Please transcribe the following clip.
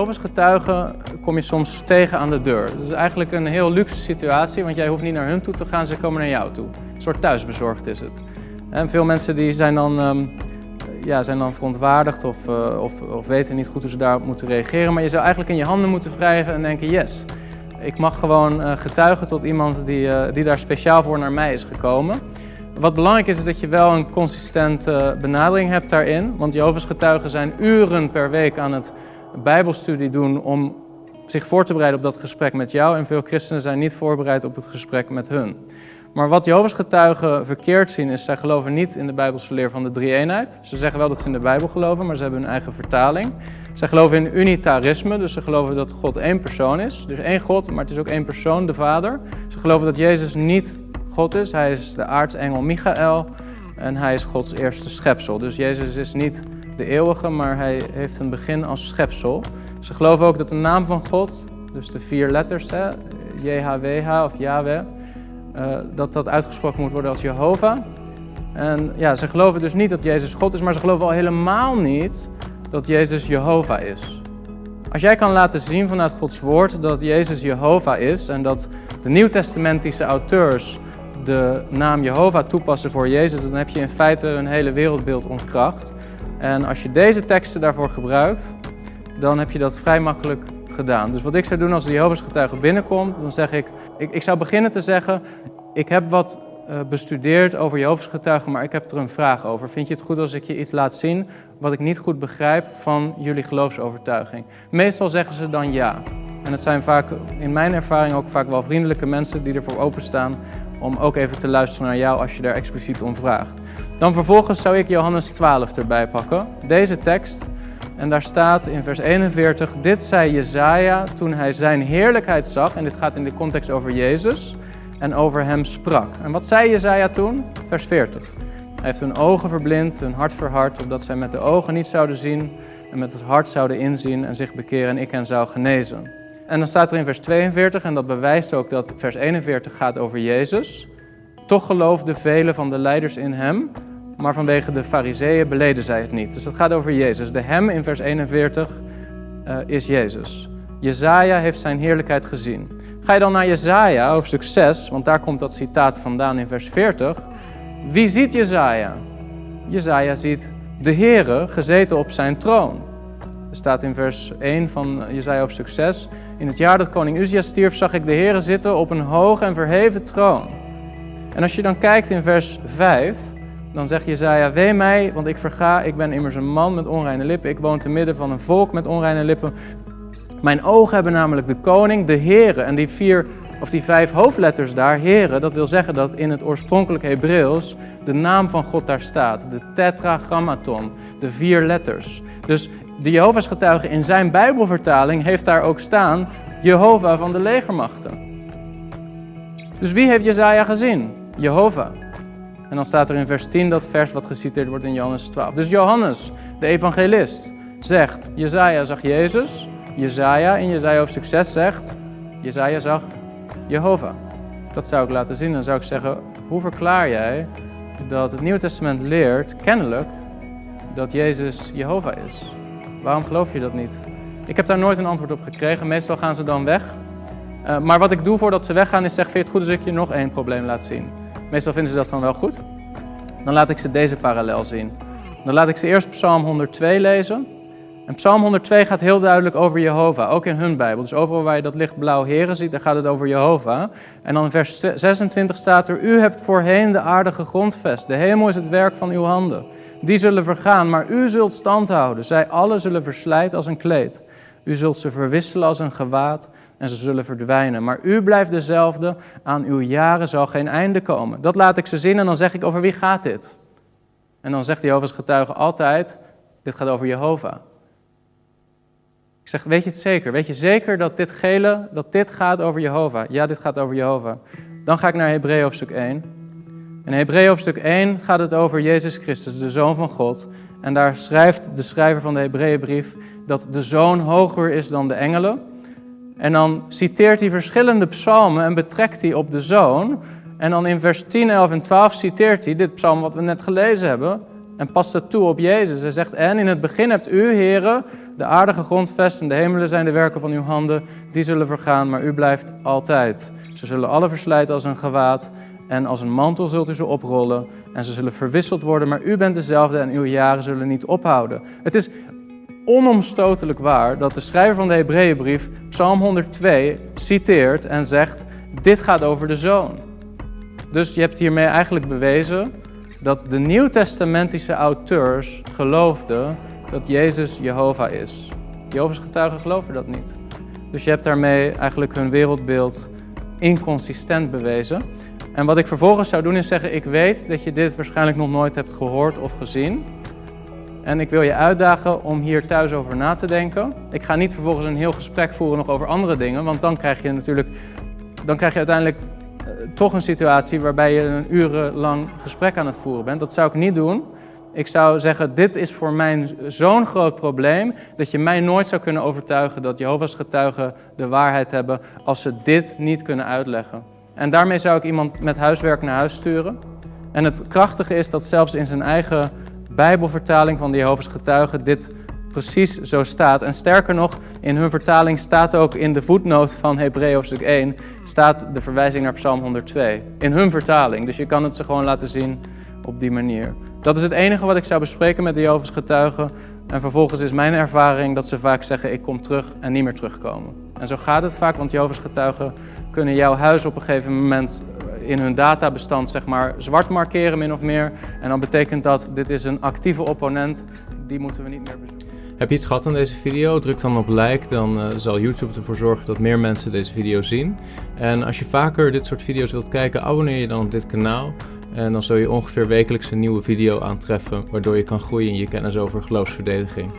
Jehovah's getuigen kom je soms tegen aan de deur. Dat is eigenlijk een heel luxe situatie, want jij hoeft niet naar hun toe te gaan, ze komen naar jou toe. Een soort thuisbezorgd is het. En veel mensen die zijn dan, ehm, ja, zijn dan verontwaardigd of, uh, of, of, weten niet goed hoe ze daarop moeten reageren. Maar je zou eigenlijk in je handen moeten wrijven en denken, yes, ik mag gewoon uh, getuigen tot iemand die, uh, die daar speciaal voor naar mij is gekomen. Wat belangrijk is, is dat je wel een consistente benadering hebt daarin. Want Jehovah's getuigen zijn uren per week aan het bijbelstudie doen om zich voor te bereiden op dat gesprek met jou. En veel christenen zijn niet voorbereid op het gesprek met hun. Maar wat Jehovah's getuigen verkeerd zien is, zij geloven niet in de Bijbelse leer van de drie-eenheid. Ze zeggen wel dat ze in de Bijbel geloven, maar ze hebben hun eigen vertaling. Zij geloven in unitarisme, dus ze geloven dat God één persoon is. Dus één God, maar het is ook één persoon, de Vader. Ze geloven dat Jezus niet God is. Hij is de aartsengel Michael en hij is Gods eerste schepsel. Dus Jezus is niet de eeuwige, maar hij heeft een begin als schepsel. Ze geloven ook dat de naam van God, dus de vier letters, hè, JHWH of Yahweh, uh, dat dat uitgesproken moet worden als Jehovah. En ja, ze geloven dus niet dat Jezus God is, maar ze geloven al helemaal niet dat Jezus Jehovah is. Als jij kan laten zien vanuit Gods woord dat Jezus Jehovah is en dat de nieuwtestamentische auteurs de naam Jehovah toepassen voor Jezus, dan heb je in feite een hele wereldbeeld ontkracht. En als je deze teksten daarvoor gebruikt, dan heb je dat vrij makkelijk gedaan. Dus wat ik zou doen als de Jehovah's getuige binnenkomt, dan zeg ik, ik, ik zou beginnen te zeggen, ik heb wat uh, bestudeerd over Jehovah's getuigen, maar ik heb er een vraag over. Vind je het goed als ik je iets laat zien wat ik niet goed begrijp van jullie geloofsovertuiging? Meestal zeggen ze dan ja. En het zijn vaak, in mijn ervaring ook vaak wel vriendelijke mensen die ervoor openstaan om ook even te luisteren naar jou als je daar expliciet om vraagt. Dan vervolgens zou ik Johannes 12 erbij pakken. Deze tekst. En daar staat in vers 41, dit zei Jezaja toen hij zijn heerlijkheid zag. En dit gaat in de context over Jezus. En over hem sprak. En wat zei Jezaja toen? Vers 40. Hij heeft hun ogen verblind, hun hart verhard, opdat zij met de ogen niet zouden zien en met het hart zouden inzien en zich bekeren en ik hen zou genezen. En dan staat er in vers 42, en dat bewijst ook dat vers 41 gaat over Jezus. Toch geloofden velen van de leiders in hem, maar vanwege de fariseeën beleden zij het niet. Dus het gaat over Jezus. De hem in vers 41 uh, eh, is Jezus. Jezaja heeft zijn heerlijkheid gezien. Ga je dan naar Jezaja, hoofdstuk 6, want daar komt dat citaat vandaan in vers 40. Wie ziet Jezaja? Jezaja ziet de Heere gezeten op zijn troon. Er staat in vers 1 van Jezaja op succes. In het jaar dat koning Uzia stierf, zag ik de Heere zitten op een hoge en verheven troon. En als je dan kijkt in vers 5, dan zegt Jezaja, wee mij, want ik verga, ik ben immers een man met onreine lippen. Ik woon te midden van een volk met onreine lippen. Mijn ogen hebben namelijk de koning, de Heere. En die vier of die vijf hoofdletters daar, Heere, dat wil zeggen dat in het oorspronkelijk Hebreeuws de naam van God daar staat. De tetragrammaton, de vier letters. Dus de Jehovah's getuige in zijn Bijbelvertaling heeft daar ook staan Jehovah van de legermachten. Dus wie heeft Jezaja gezien? Jehovah. En dan staat er in vers 10 dat vers wat geciteerd wordt in Johannes 12. Dus Johannes, de evangelist, zegt, Jezaja zag Jezus. Jezaja in Jezaja hoofdstuk 6 zegt, Jezaja zag Jehovah. Dat zou ik laten zien. Dan zou ik zeggen, hoe verklaar jij dat het Nieuwe Testament leert, kennelijk, dat Jezus Jehovah is? Waarom geloof je dat niet? Ik heb daar nooit een antwoord op gekregen. Meestal gaan ze dan weg. Uh, maar wat ik doe voordat ze weggaan is zeggen, vind je het goed als ik je nog één probleem laat zien? Meestal vinden ze dat dan wel goed. Dan laat ik ze deze parallel zien. Dan laat ik ze eerst Psalm 102 lezen. En Psalm 102 gaat heel duidelijk over Jehovah, ook in hun Bijbel. Dus overal waar je dat lichtblauw heren ziet, dan gaat het over Jehovah. En dan in vers 26 staat er, U hebt voorheen de aarde gegrondvest. De hemel is het werk van uw handen. Die zullen vergaan, maar u zult stand houden. Zij alle zullen verslijten als een kleed. U zult ze verwisselen als een gewaad en ze zullen verdwijnen. Maar u blijft dezelfde, aan uw jaren zal geen einde komen. Dat laat ik ze zien en dan zeg ik, over wie gaat dit? En dan zegt Jehovah's getuige altijd, dit gaat over Jehovah. Ik zeg, weet je het zeker? Weet je zeker dat dit gele, dat dit gaat over Jehovah? Ja, dit gaat over Jehovah. Dan ga ik naar Hebreeën hoofdstuk 1. In Hebreeën hoofdstuk 1 gaat het over Jezus Christus, de Zoon van God. En daar schrijft de schrijver van de Hebreeënbrief dat de Zoon hoger is dan de engelen. En dan citeert hij verschillende psalmen en betrekt hij op de Zoon. En dan in vers 10, 11 en 12 citeert hij dit psalm wat we net gelezen hebben. en past het toe op Jezus. Hij zegt, en in het begin hebt u, heren, de aardige grondvest en de hemelen zijn de werken van uw handen. Die zullen vergaan, maar u blijft altijd. Ze zullen alle verslijten als een gewaad en als een mantel zult u ze oprollen en ze zullen verwisseld worden, maar u bent dezelfde en uw jaren zullen niet ophouden. Het is onomstotelijk waar dat de schrijver van de Hebreeënbrief Psalm 102 citeert en zegt: Dit gaat over de zoon. Dus je hebt hiermee eigenlijk bewezen dat de nieuwtestamentische auteurs geloofden dat Jezus Jehovah is. Jehovah's getuigen geloven dat niet. Dus je hebt daarmee eigenlijk hun wereldbeeld inconsistent bewezen. En wat ik vervolgens zou doen is zeggen: Ik weet dat je dit waarschijnlijk nog nooit hebt gehoord of gezien. En ik wil je uitdagen om hier thuis over na te denken. Ik ga niet vervolgens een heel gesprek voeren nog over andere dingen, want dan krijg je natuurlijk, dan krijg je uiteindelijk eh, toch een situatie waarbij je een urenlang gesprek aan het voeren bent. Dat zou ik niet doen. Ik zou zeggen, dit is voor mij zo'n groot probleem dat je mij nooit zou kunnen overtuigen dat Jehovah's getuigen de waarheid hebben als ze dit niet kunnen uitleggen. En daarmee zou ik iemand met huiswerk naar huis sturen. En het krachtige is dat zelfs in zijn eigen Bijbelvertaling van de Jehovah's getuigen dit precies zo staat. En sterker nog, in hun vertaling staat ook in de voetnoot van Hebreeën hoofdstuk 1 staat de verwijzing naar Psalm 102. In hun vertaling. Dus je kan het ze gewoon laten zien op die manier. Dat is het enige wat ik zou bespreken met de Jehovah's getuigen. En vervolgens is mijn ervaring dat ze vaak zeggen: Ik kom terug en niet meer terugkomen. En zo gaat het vaak, want Jehovah's getuigen kunnen jouw huis op een gegeven moment in hun databestand zeg maar, zwart markeren, min of meer. En dan betekent dat dit is een actieve opponent, die moeten we niet meer bezoeken. Heb je iets gehad aan deze video? Druk dan op like, dan uh, zal YouTube ervoor zorgen dat meer mensen deze video zien. En als je vaker dit soort video's wilt kijken, abonneer je dan op dit kanaal. En dan zul je ongeveer wekelijks een nieuwe video aantreffen, waardoor je kan groeien in je kennis over geloofsverdediging.